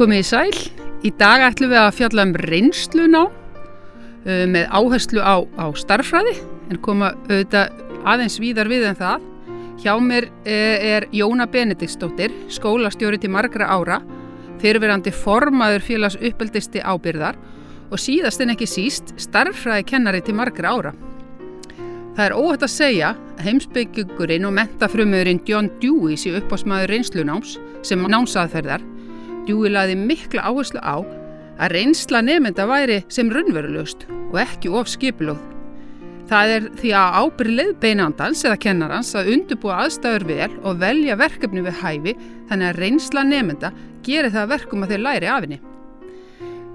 Komið í sæl. Í dag ætlum við að fjalla um reynsluna uh, með áherslu á, á starffræði en koma auðvitað aðeins víðar við en það. Hjá mér er, er Jóna Benediktsdóttir, skólastjóri til margra ára, fyrirverandi formaður félags uppeldisti ábyrðar og síðast en ekki síst starffræði kennari til margra ára. Það er óhætt að segja að heimsbyggugurinn og mentafrumöðurinn John Dewey sé uppásmaður reynslunáms sem námsaðferðar. Dewey laði mikla áherslu á að reynsla nefnda væri sem raunverulust og ekki of skipilóð. Það er því að ábyrð leiðbeinandans eða kennarans að undurbúa aðstæður vel og velja verkefni við hæfi þannig að reynsla nefnda gerir það verkum að þeir læri af henni.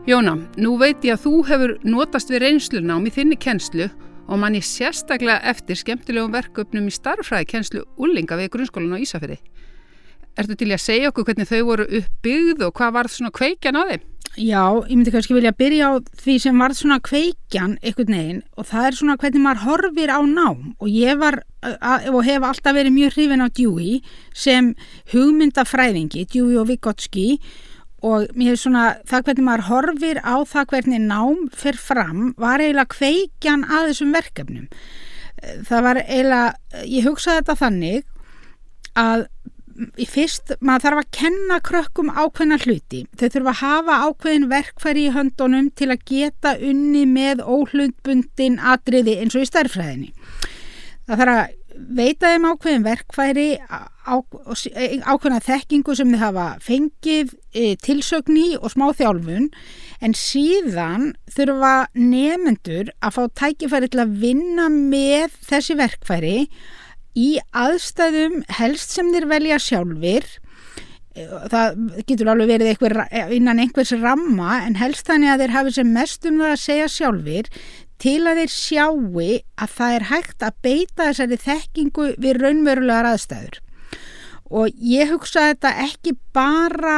Jóna, nú veit ég að þú hefur notast við reynslunám í þinni kennslu og mann ég sérstaklega eftir skemmtilegum verkefnum í starffræði kennslu úlinga við grunnskólan á Ísafjörði. Ertu til að segja okkur hvernig þau voru uppbyggð og hvað var svona kveikjan að þeim? Já, ég myndi kannski vilja byrja á því sem var svona kveikjan einhvern veginn og það er svona hvernig maður horfir á nám og ég var og hef alltaf verið mjög hrifin á Dewey sem hugmyndafræðingi, Dewey og Vygotsky og mér hef svona það hvernig maður horfir á það hvernig nám fer fram var eiginlega kveikjan að þessum verkefnum. Það var eiginlega, ég hugsaði þetta þannig að í fyrst, maður þarf að kenna krökkum ákveðna hluti. Þau þurfa að hafa ákveðin verkfæri í höndunum til að geta unni með óhlundbundin atriði eins og í stærfræðinni. Það þarf að veita þeim ákveðin verkfæri, á, ákveðna þekkingu sem þau hafa fengið e, tilsögni og smá þjálfun en síðan þurfa nefendur að fá tækifæri til að vinna með þessi verkfæri í aðstæðum helst sem þeir velja sjálfur það getur alveg verið einhver, innan einhvers ramma en helst þannig að þeir hafi sem mest um það að segja sjálfur til að þeir sjáu að það er hægt að beita þessari þekkingu við raunverulegar aðstæður. Og ég hugsa þetta ekki bara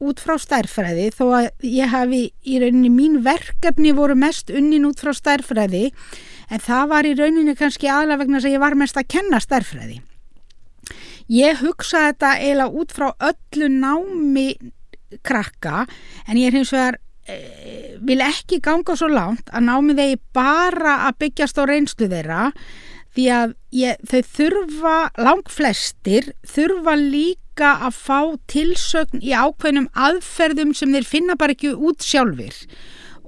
út frá stærfræði þó að ég hafi í rauninni mín verkefni voru mest unnin út frá stærfræði en það var í rauninni kannski aðlega vegna að ég var mest að kenna stærfræði. Ég hugsa þetta eiginlega út frá öllu námi krakka en ég er hins vegar e, vil ekki ganga svo langt að námi þeir bara að byggjast á reynslu þeirra því að ég, þau þurfa, lang flestir þurfa líka að fá tilsögn í ákveðnum aðferðum sem þeir finna bara ekki út sjálfur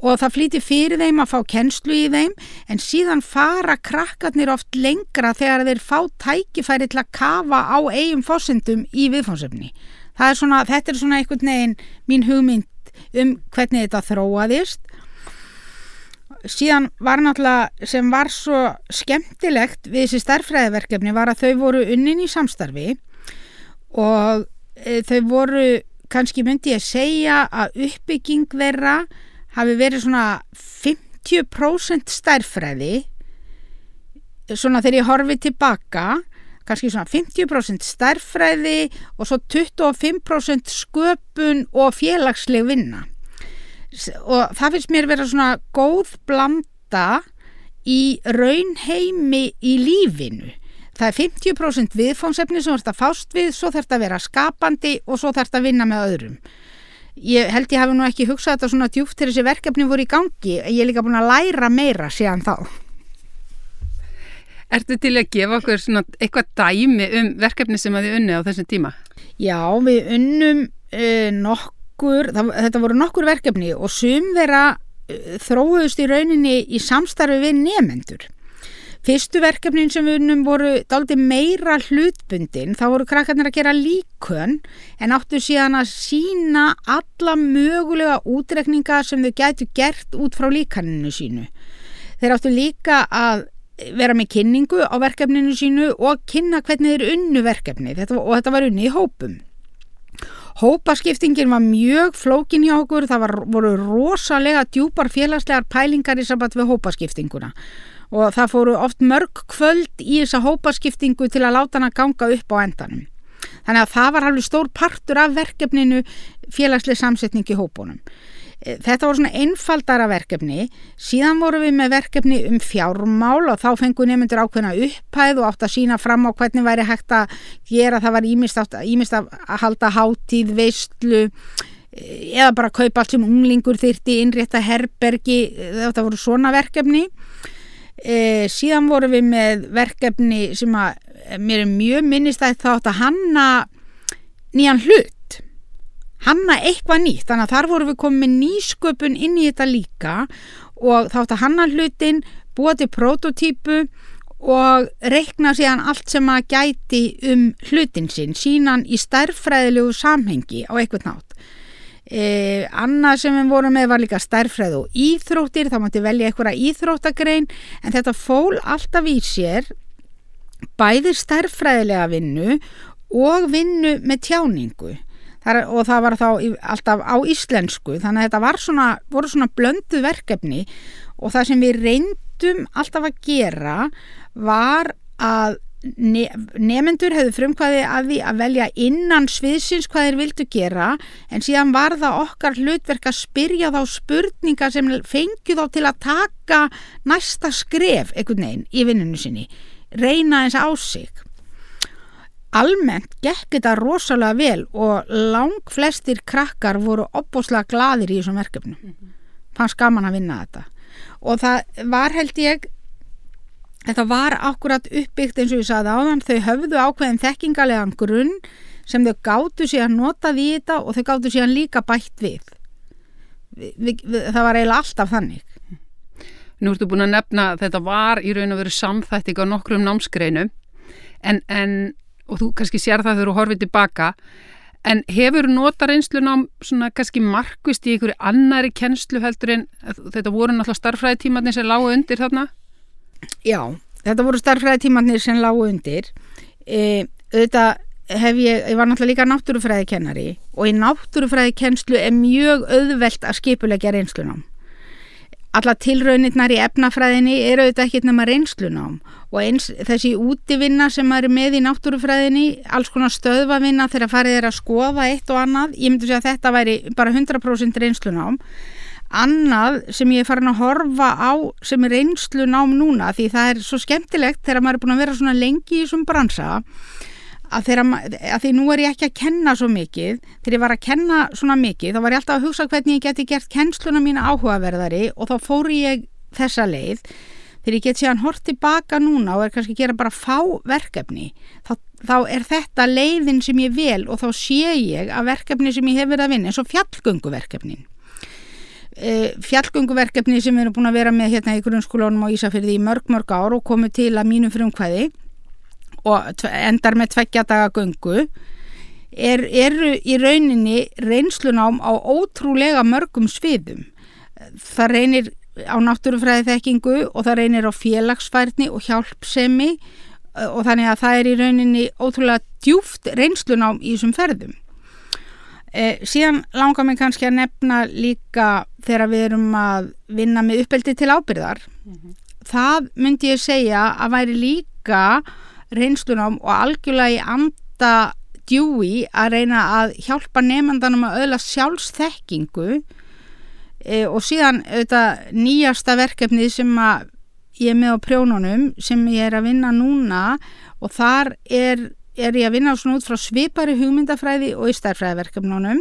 og það flýti fyrir þeim að fá kennslu í þeim en síðan fara krakkarnir oft lengra þegar þeir fá tækifæri til að kafa á eigum fósendum í viðfónsefni. Er svona, þetta er svona einhvern veginn mín hugmynd um hvernig þetta þróaðist. Síðan var náttúrulega sem var svo skemmtilegt við þessi starfræðiverkefni var að þau voru unnin í samstarfi og e, þau voru kannski myndi ég segja að uppbygging vera hafi verið svona 50% stærfræði svona þegar ég horfið tilbaka kannski svona 50% stærfræði og svo 25% sköpun og félagsleg vinna. Og það finnst mér vera svona góð blanda í raunheimi í lífinu. Það er 50% viðfónsefni sem ert að fást við, svo þarf að vera skapandi og svo þarf að vinna með öðrum ég held ég hafi nú ekki hugsað þetta svona djúft til þessi verkefni voru í gangi. Ég er líka búin að læra meira síðan þá. Ertu til að gefa okkur svona eitthvað dæmi um verkefni sem að þið unni á þessum tíma? Já, við unnum uh, nokkur, það, þetta voru nokkur verkefni og sum þeirra uh, þróðust í rauninni í samstarfi við nefendur Fyrstu verkefnin sem við unnum voru daldi meira hlutbundin, þá voru krakkarnir að gera líkön en áttu síðan að sína alla mögulega útrekninga sem þau gætu gert út frá líkaninu sínu. Þeir áttu líka að vera með kynningu á verkefninu sínu og kynna hvernig þeir unnu verkefni þetta, og þetta var unni í hópum. Hópaskiptingin var mjög flókin hjá okkur, það var, voru rosalega djúpar félagslegar pælingar í samband við hópaskiptinguna og það fóru oft mörg kvöld í þessa hópaskiptingu til að láta hana ganga upp á endanum. Þannig að það var alveg stór partur af verkefninu félagslega samsetning í hópunum. E, þetta voru svona einfaldara verkefni, síðan voru við með verkefni um fjármál og þá fengu nefndur ákveðna upphæð og átt að sína fram á hvernig væri hægt að gera, það var ímist, að halda hátíð, veistlu, eða bara kaupa allt sem unglingur þyrti innrétta herbergi, þetta voru svona verkefni e, síðan vorum við með verkefni sem að mér er mjög minnistætt þá að hanna nýjan hlut hanna eitthvað nýtt þannig að þar vorum við komið með nýsköpun inn í þetta líka og þá að hanna hlutin búa til prototípu og reikna síðan allt sem að gæti um hlutin sinn, sínan í stærfræðilegu samhengi á eitthvað nátt. E, annað sem við vorum með var líka stærfræð og íþróttir, þá mátti velja eitthvað íþróttagrein, en þetta fól alltaf í sér bæði stærfræðilega vinnu og vinnu með tjáningu. Þar, og það var þá alltaf á íslensku þannig að þetta svona, voru svona blöndu verkefni og það sem við reyndum alltaf að gera var að nefendur hefðu frumkvæði að því að velja innan sviðsins hvað þeir vildu gera en síðan var það okkar hlutverk að spyrja þá spurninga sem fengju þá til að taka næsta skref einhvern veginn í vinninu sinni reyna eins á sig. Almennt gekk þetta rosalega vel og lang flestir krakkar voru opbóslega gladir í þessum verkefnu fannst gaman að vinna þetta. Og það var held ég Þetta var akkurat uppbyggt eins og ég saði áðan, þau höfðu ákveðin þekkingarlegan grunn sem þau gáttu síðan notað í þetta og þau gáttu síðan líka bætt við. Vi, vi, vi, það var eiginlega alltaf þannig. Nú ertu búin að nefna að þetta var í raun og veru samþætting á nokkrum námsgreinu en, en, og þú kannski sér það þegar þú horfið tilbaka en hefur nota reynslunám svona kannski markvist í einhverju annari kennslu heldur en þetta voru náttúrulega starfræðitímatni sem lágu undir þarna? Já, þetta voru starfræði tímannir sem lágu undir. E, auðvitað hef ég, ég var náttúrulega líka náttúrufræðikennari og í náttúrufræðikennslu er mjög auðvelt að skipulegja reynslunám. Alla tilraunirnar í efnafræðinni eru auðvitað ekki nema reynslunám og eins þessi útivinna sem er með í náttúrufræðinni alls konar stöðvavinna þegar farið er að skoða eitt og annað, ég myndi segja að þetta væri bara 100% reynslunám annað sem ég er farin að horfa á sem er einslu nám núna því það er svo skemmtilegt þegar maður er búin að vera svona lengi í þessum bransa að, þeirra, að því nú er ég ekki að kenna svo mikið. Þegar ég var að kenna svona mikið þá var ég alltaf að hugsa hvernig ég geti gert kennsluna mína áhugaverðari og þá fór ég þessa leið. Þegar ég get síðan hort tilbaka núna og er kannski að gera bara fá verkefni þá, þá er þetta leiðin sem ég vel og þá sé ég að verkefni sem ég hef verið að vinna eins og fjallgönguverkefnin fjallgönguverkefni sem við erum búin að vera með hérna í grunnskólunum á Ísafyrði í mörg mörg ár og komið til að mínu frumkvæði og endar með tveggja daga göngu er, eru í rauninni reynslunám á ótrúlega mörgum sviðum. Það reynir á náttúrufræði þekkingu og það reynir á félagsfærni og hjálpsemi e, og þannig að það er í rauninni ótrúlega djúft reynslunám í þessum ferðum Eh, síðan langar mér kannski að nefna líka þegar við erum að vinna með uppeldi til ábyrðar mm -hmm. það myndi ég segja að væri líka reynslunum og algjörlega í anda djúi að reyna að hjálpa nefndanum að öðla sjálfsþekkingu eh, og síðan auðvitað nýjasta verkefnið sem að ég er með á prjónunum sem ég er að vinna núna og þar er er ég að vinna svona út frá svipari hugmyndafræði og í starfræðiverkefnunum.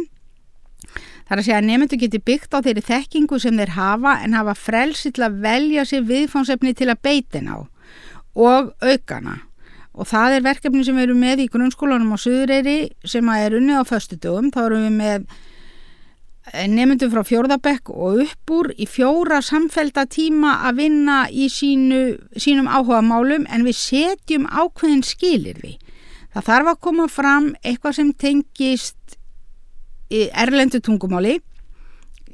Það er að segja að nefndu geti byggt á þeirri þekkingu sem þeir hafa en hafa frelsi til að velja sér viðfónsefni til að beitin á og aukana. Og það er verkefni sem við erum með í grunnskólanum á Suðureyri sem er unnið á föstudugum. Þá erum við með nefndum frá fjórðabekk og uppúr í fjóra samfelda tíma að vinna í sínu, sínum áhuga málum en við setjum ákveðin skilir við. Það þarf að koma fram eitthvað sem tengist erlendu tungumáli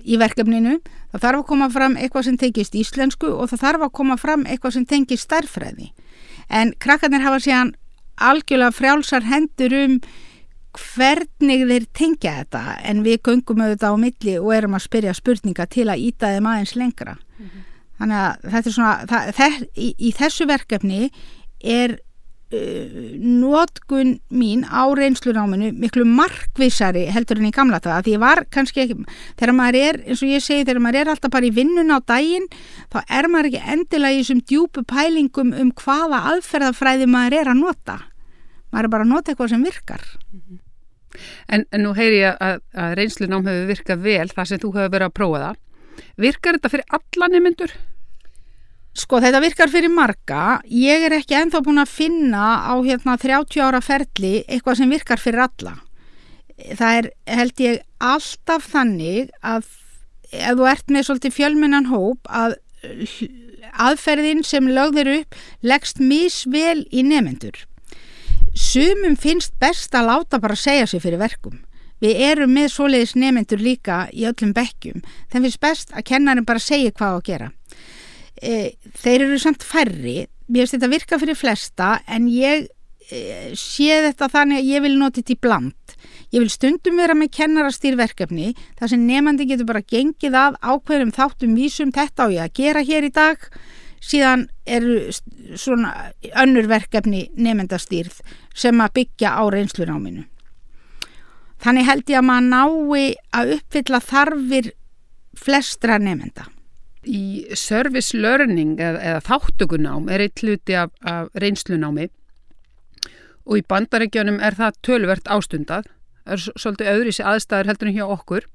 í verkefninu. Það þarf að koma fram eitthvað sem tengist íslensku og það þarf að koma fram eitthvað sem tengist starfræði. En krakkarnir hafa síðan algjörlega frjálsar hendur um hvernig þeir tengja þetta en við göngum auðvitað á milli og erum að spyrja spurninga til að íta þeim aðeins lengra. Mm -hmm. Þannig að þetta er svona, það, það, í, í þessu verkefni er Uh, nótkun mín á reynslunáminu miklu markvísari heldur en í gamla það því ég var kannski ekki þegar maður er, eins og ég segi, þegar maður er alltaf bara í vinnun á daginn, þá er maður ekki endilega í þessum djúpu pælingum um hvaða aðferðafræði maður er að nota maður er bara að nota eitthvað sem virkar En, en nú heyri ég að, að reynslunám hefur virkað vel þar sem þú hefur verið að prófa það. Virkar þetta fyrir alla nemyndur? Sko þetta virkar fyrir marga, ég er ekki enþá búin að finna á hérna 30 ára ferli eitthvað sem virkar fyrir alla. Það er held ég alltaf þannig að ef þú ert með svolítið fjölmennan hóp að aðferðin sem lögðir upp leggst misvel í nefendur. Sumum finnst best að láta bara segja sig fyrir verkum. Við erum með svoleiðis nefendur líka í öllum bekkjum. Þeim finnst best að kennarin bara segja hvað að gera. E, þeir eru samt færri. Mér finnst þetta virka fyrir flesta en ég e, sé þetta þannig að ég vil nota þetta í bland. Ég vil stundum vera með kennarastýrverkefni þar sem nefandi getur bara gengið að ákveðum þáttum vísum þetta á ég að gera hér í dag síðan eru svona önnur verkefni nefndastýrð sem að byggja á reynslunáminu. Þannig held ég að maður nái að uppfylla þarfir flestra nefnda. Í service learning eða, eða þáttökunám er eitt hluti af, af reynslunámi og í bandaregjónum er það tölvert ástundað. Er svolítið öðru í sig aðstæður heldur en hjá okkur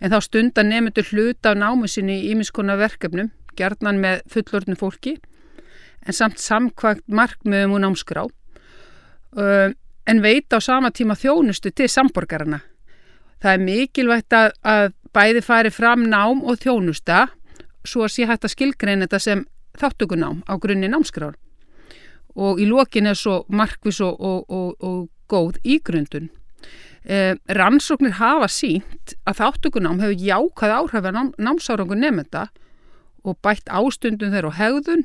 en þá stundar nefndur hluta á námu sinni í ímiskona verkefnum gerðnan með fullorðnu fólki en samt samkvæmt markmiðum og námskrá uh, en veit á sama tíma þjónustu til samborgarna. Það er mikilvægt að, að bæði fari fram nám og þjónusta svo sé hægt að skilgreina þetta sem þáttökunám á grunni námskrár og í lokin er svo markvis og, og, og, og góð ígrundun. Eh, rannsóknir hafa sínt að þáttökunám hefur jákað áhrif að nám, námsárangu nefnda og bætt ástundum þeirra og hegðun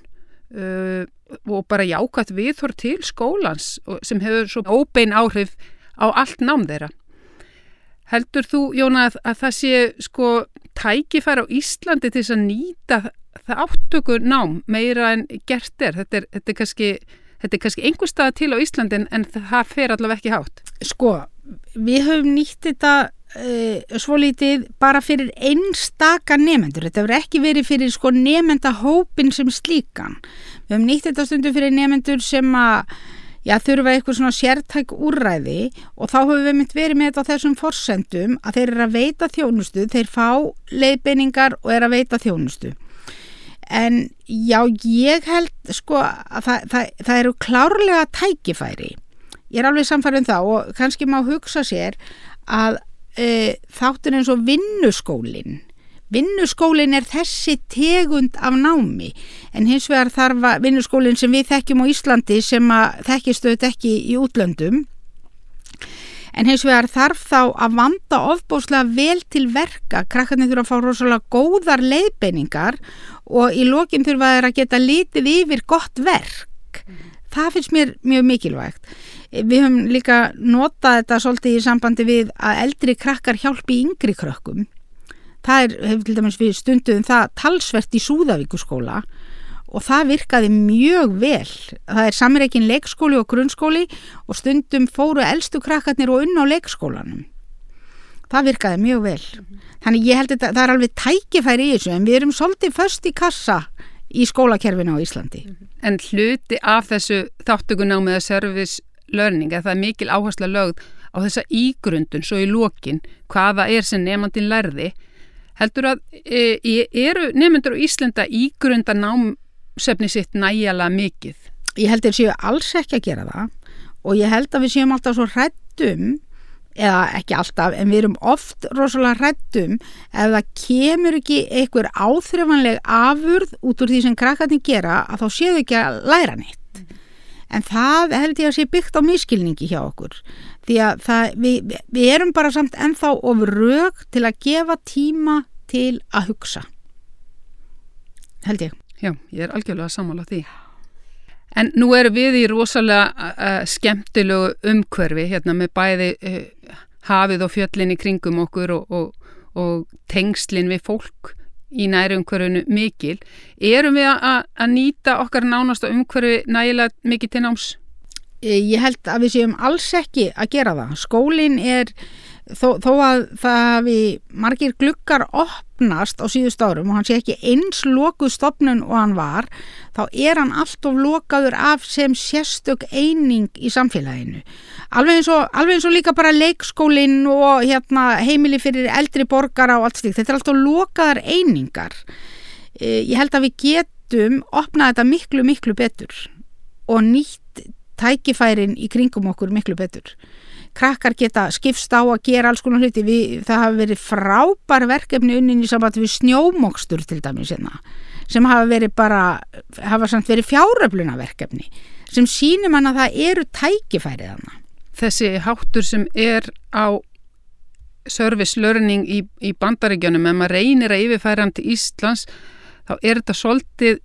uh, og bara jákvæmt viðhor til skólans sem hefur svo óbein áhrif á allt nám þeirra. Heldur þú, Jóna, að, að það sé sko tækifæra á Íslandi til þess að nýta það áttöku nám meira en gert er? Þetta er, þetta er kannski, kannski einhver stað til á Íslandi en, en það fer allavega ekki hátt. Sko, við höfum nýtt þetta uh, svo lítið bara fyrir einstaka nefendur. Þetta verður ekki verið fyrir sko nefendahópin sem slíkan. Við höfum nýtt þetta stundu fyrir nefendur sem að já, þurfa eitthvað svona sértæk úrræði og þá höfum við myndið verið með þetta á þessum forsendum að þeir eru að veita þjónustu, þeir fá leiðbeiningar og eru að veita þjónustu. En já, ég held sko að það, það, það eru klárlega tækifæri. Ég er alveg samfærið um það og kannski má hugsa sér að e, þáttur eins og vinnuskólinn vinnuskólinn er þessi tegund af námi en hins vegar þarf að vinnuskólinn sem við þekkjum á Íslandi sem að þekkist auðvitað ekki í útlöndum. En hins vegar þarf þá að vanda ofbóslega vel til verka. Krakkarnir þurfa að fá rosalega góðar leiðbeiningar og í lokin þurfa þeir að geta litið yfir gott verk. Það finnst mér mjög mikilvægt. Við höfum líka notað þetta svolítið í sambandi við að eldri krakkar hjálpi yngri krökkum. Það er, hefur til dæmis við stunduðum það talsvert í Súðavíkuskóla og það virkaði mjög vel. Það er samreikin leikskóli og grunnskóli og stundum fóru eldstu krakkarnir og unn á leikskólanum. Það virkaði mjög vel. Þannig ég held að það er alveg tækifæri í þessu en við erum svolítið först í kassa í skólakerfinu á Íslandi. En hluti af þessu þáttugunámiða service learning, að það er mikil áhersla lögð á þessa ígrundun svo í lókin hvaða er sem nefnandin lærði heldur að e, eru nefnandur á Íslanda ígrunda námsefni sitt næjala mikið? Ég held að við séum alls ekki að gera það og ég held að við séum alltaf svo hrættum eða ekki alltaf, en við erum oft rosalega hrættum ef það kemur ekki einhver áþrefanleg afurð út úr því sem krakkarnir gera að þá séu ekki að læra neitt en það held ég að sé byggt á miskilningi hjá okkur því að það, við, við erum bara samt ennþá ofur raug til að gefa tíma til að hugsa held ég Já, ég er algjörlega samála því En nú erum við í rosalega uh, skemmtilegu umhverfi hérna með bæði uh, hafið og fjöllin í kringum okkur og, og, og tengslinn við fólk í næri umhverfunu mikil. Erum við að, að nýta okkar nánasta umhverfi nægilega mikið til náms? Eh, Ég held að við séum alls ekki að gera það. Skólinn er, þó, þó að það hafi margir glukkar opnast á síðust árum og hann sé ekki eins lokuð stopnun og hann var, þá er hann alltof lokaður af sem sérstök eining í samfélaginu. Alveg eins og, alveg eins og líka bara leikskólinn og hérna, heimili fyrir eldri borgara og allt stíkt. Þetta er alltaf lokaðar einingar. Eh, Ég held að við getum opnað þetta miklu, miklu betur og nýtt tækifærin í kringum okkur miklu betur. Krakkar geta skipst á að gera alls konar hluti. Við, það hafa verið frábær verkefni unnin í samband við snjómokstur til dæmis hérna, sem hafa verið bara, hafa samt verið fjáröfluna verkefni sem sýnum hann að það eru tækifærið hana. Þessi háttur sem er á service learning í, í bandaríkjunum, ef maður reynir að yfirfæra hann til Íslands, þá er þetta svolítið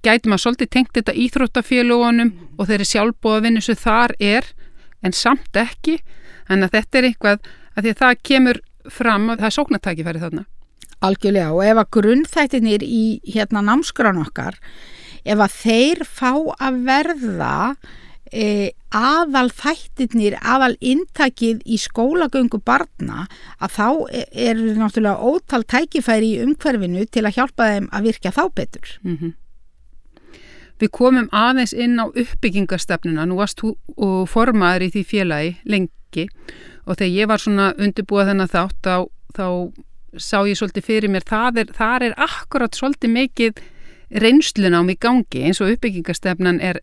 gæti maður svolítið tengt þetta íþróttafélugunum og þeirri sjálfbóða vinnu sem þar er en samt ekki en að þetta er eitthvað að því að það kemur fram að það er sóknartækifæri þarna Algjörlega og ef að grunnþættinir í hérna námskran okkar ef að þeir fá að verða e, aðal þættinir, aðal intakið í skólagöngu barna að þá eru e, náttúrulega ótal tækifæri í umhverfinu til að hjálpa þeim að virka þá betur. mm -hmm. Við komum aðeins inn á uppbyggingarstefnuna, nú varst þú formaður í því félagi lengi og þegar ég var svona undirbúað þennan þátt þá, þá sá ég svolítið fyrir mér, það er, það er akkurat svolítið mikið reynslunám í gangi eins og uppbyggingarstefnan er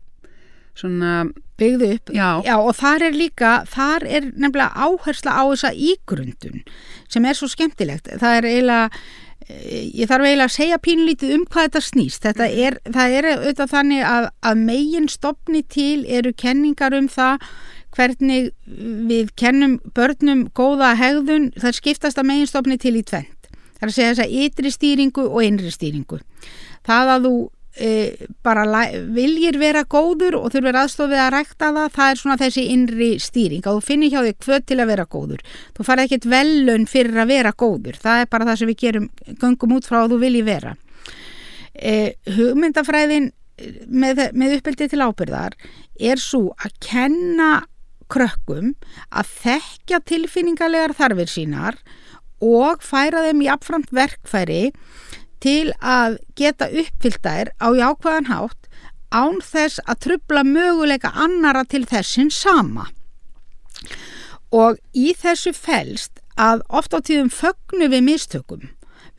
svona byggðu upp. Já. Já, og þar er líka, þar er nefnilega áhersla á þessa ígrundun sem er svo skemmtilegt. Það er eiginlega, ég þarf eiginlega að segja pínlítið um hvað þetta snýst. Þetta er, það er auðvitað þannig að, að megin stopni til eru kenningar um það hvernig við kennum börnum góða hegðun, það skiptast að megin stopni til í tvent. Það er að segja þess að ytri stýringu og innri stýringu. Það að þú bara viljir vera góður og þurfir aðstofið að rækta það það er svona þessi innri stýring. Að þú finnir hjá þig hvöð til að vera góður. Þú farið ekkert velun fyrir að vera góður. Það er bara það sem við gerum göngum út frá að þú vilji vera. E, hugmyndafræðin með, með uppbyldið til ábyrðar er svo að kenna krökkum að þekka tilfinningalegar þarfir sínar og færa þeim í afframt verkfæri til að geta uppfyllt þær á jákvæðan hátt án þess að trubla möguleika annara til þessin sama. Og í þessu felst að oft á tíðum fögnum við mistökum.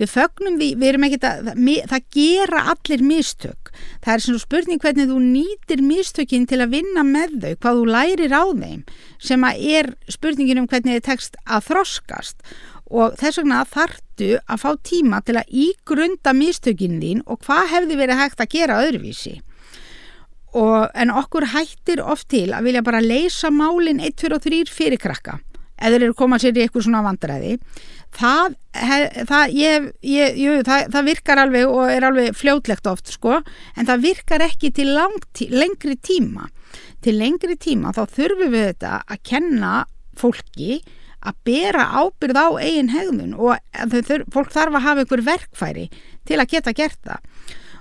Við fögnum við, við erum ekkert að, það, gera allir mistök. Það er svona spurning hvernig þú nýtir mistökin til að vinna með þau, hvað þú lærir á þeim, sem að er spurningin um hvernig þið tekst að þroskast og þess vegna þartu að fá tíma til að ígrunda mistökin þín og hvað hefði verið hægt að gera öðruvísi. Og, en okkur hættir oft til að vilja bara leysa málinn 1, 2 og 3 fyrir krakka eða þeir eru komað sér í eitthvað svona vandræði. Það, það, ég, ég, jú, það, það virkar alveg og er alveg fljótlegt oft sko en það virkar ekki til langt, lengri tíma. Til lengri tíma þá þurfum við þetta að kenna fólki að bera ábyrð á eigin hegðun og þur, fólk þarf að hafa einhver verkfæri til að geta gert það.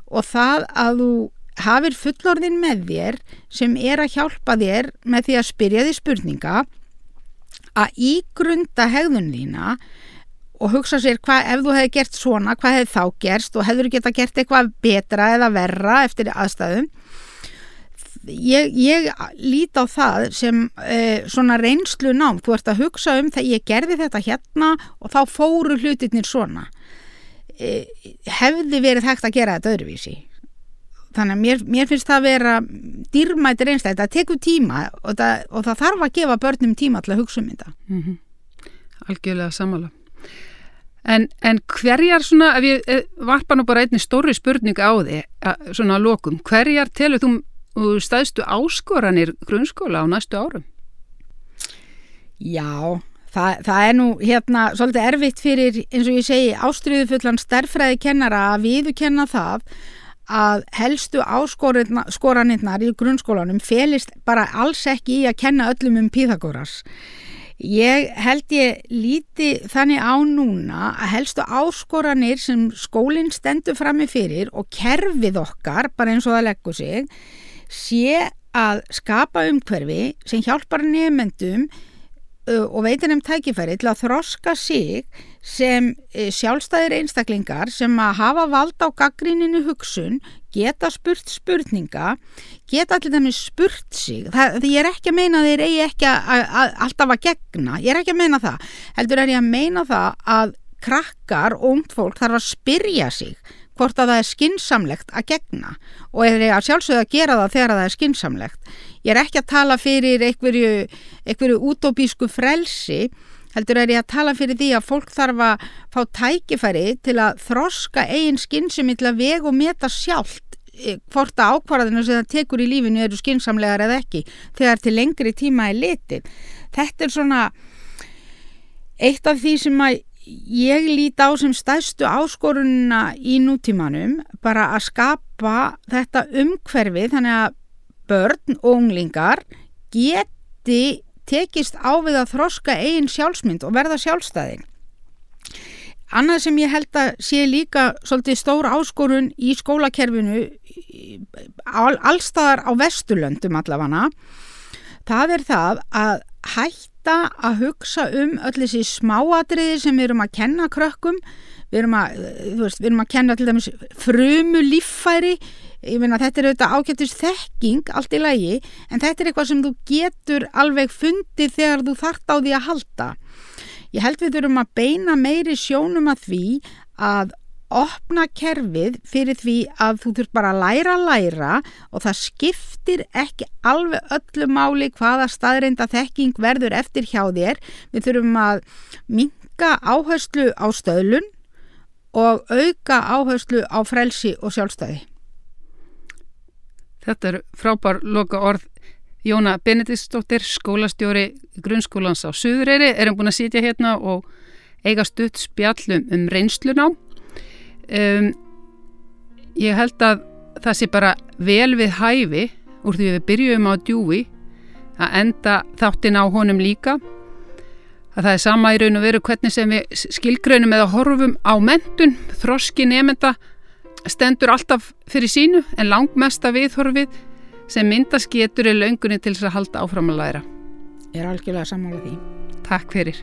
Og það að þú hafir fullorðin með þér sem er að hjálpa þér með því að spyrja því spurninga að ígrunda hegðun þína og hugsa sér hvað ef þú hefði gert svona, hvað hefði þá gerst og hefur geta gert eitthvað betra eða verra eftir aðstæðum? Ég, ég lít á það sem eh, svona reynslu nám, þú ert að hugsa um þegar ég gerði þetta hérna og þá fóru hlutirnir svona. Eh, hefði verið hægt að gera þetta öðruvísi þannig að mér, mér finnst það að vera dýrmættir einstaklega, það tekur tíma og það, og það þarf að gefa börnum tíma til að hugsa um þetta mm -hmm. Algjörlega samála en, en hverjar svona ef ég eh, varpa nú bara einni stóri spurning á því, svona að lokum hverjar telur þú staðstu áskoranir grunnskóla á næstu árum? Já Það, það er nú hérna svolítið erfitt fyrir eins og ég segi ástriðufullan stærfræði kennara að viðukenna það að helstu áskoranirnar í grunnskólanum felist bara alls ekki í að kenna öllum um Píþagóras. Ég held ég líti þannig á núna að helstu áskoranir sem skólinn stendur fram með fyrir og kerfið okkar, bara eins og það leggur sig, sé að skapa umhverfi sem hjálpar nefnendum og veitir þeim tækifæri til að þroska sig sem uh, sjálfstæðir einstaklingar sem að hafa vald á gaggríninu hugsun, geta spurt spurninga, geta allir þeim spurt sig. Það, ég er ekki að meina þeir eigi ekki að, að, að alltaf að gegna, ég er ekki að meina það. Heldur er ég að meina það að krakkar og ungt fólk þarf að spyrja sig hvort að það er skinsamlegt að gegna og er að sjálfsögða að gera það þegar það er skinsamlegt. Ég er ekki að tala fyrir einhverju, einhverju útópísku frelsi, heldur er ég að tala fyrir því að fólk þarf að fá tækifæri til að þroska eigin skinsum til að vega og meta sjálft eh, hvort að ákvarðinu sem það tekur í lífinu eru skinsamlegar eða ekki þegar til lengri tíma er litið. Þetta er svona eitt af því sem að ég líti á sem stæstu áskorunna í nútímanum bara að skapa þetta umhverfi þannig að börn og unglingar geti tekist á við að þroska eigin sjálfsmynd og verða sjálfstæðin. Annað sem ég held að sé líka svolítið stór áskorun í skólakerfinu allstaðar á Vesturlöndum allavega það er það að hætta að hugsa um öll þessi smáatriði sem við erum að kenna krökkum við erum að, veist, við erum að kenna til dæmis frumu líffæri ég meina þetta er auðvitað ágættist þekking allt í lagi en þetta er eitthvað sem þú getur alveg fundið þegar þú þart á því að halda ég held við þurfum að beina meiri sjónum að því að opna kerfið fyrir því að þú þurft bara að læra að læra og það skiptir ekki alveg öllu máli hvaða staðreinda þekking verður eftir hjá þér. Við þurfum að minka áherslu á stöðlun og auka áherslu á frelsi og sjálfstæði. Þetta er frábær loka orð. Jóna Benediktsdóttir, skólastjóri grunnskólans á Suðureyri, erum búin að sitja hérna og eiga stutt spjallum um reynslun á um, ég held að það sé bara vel við hæfi úr því við byrjum á djúi að enda þáttin á honum líka að það er sama í raun og veru hvernig sem við skilgrönum eða horfum á mentun, þroski nefnda stendur alltaf fyrir sínu en langmesta viðhorfið sem myndast getur í laungunni til þess að halda áfram að læra. Ég er algjörlega sammála því. Takk fyrir.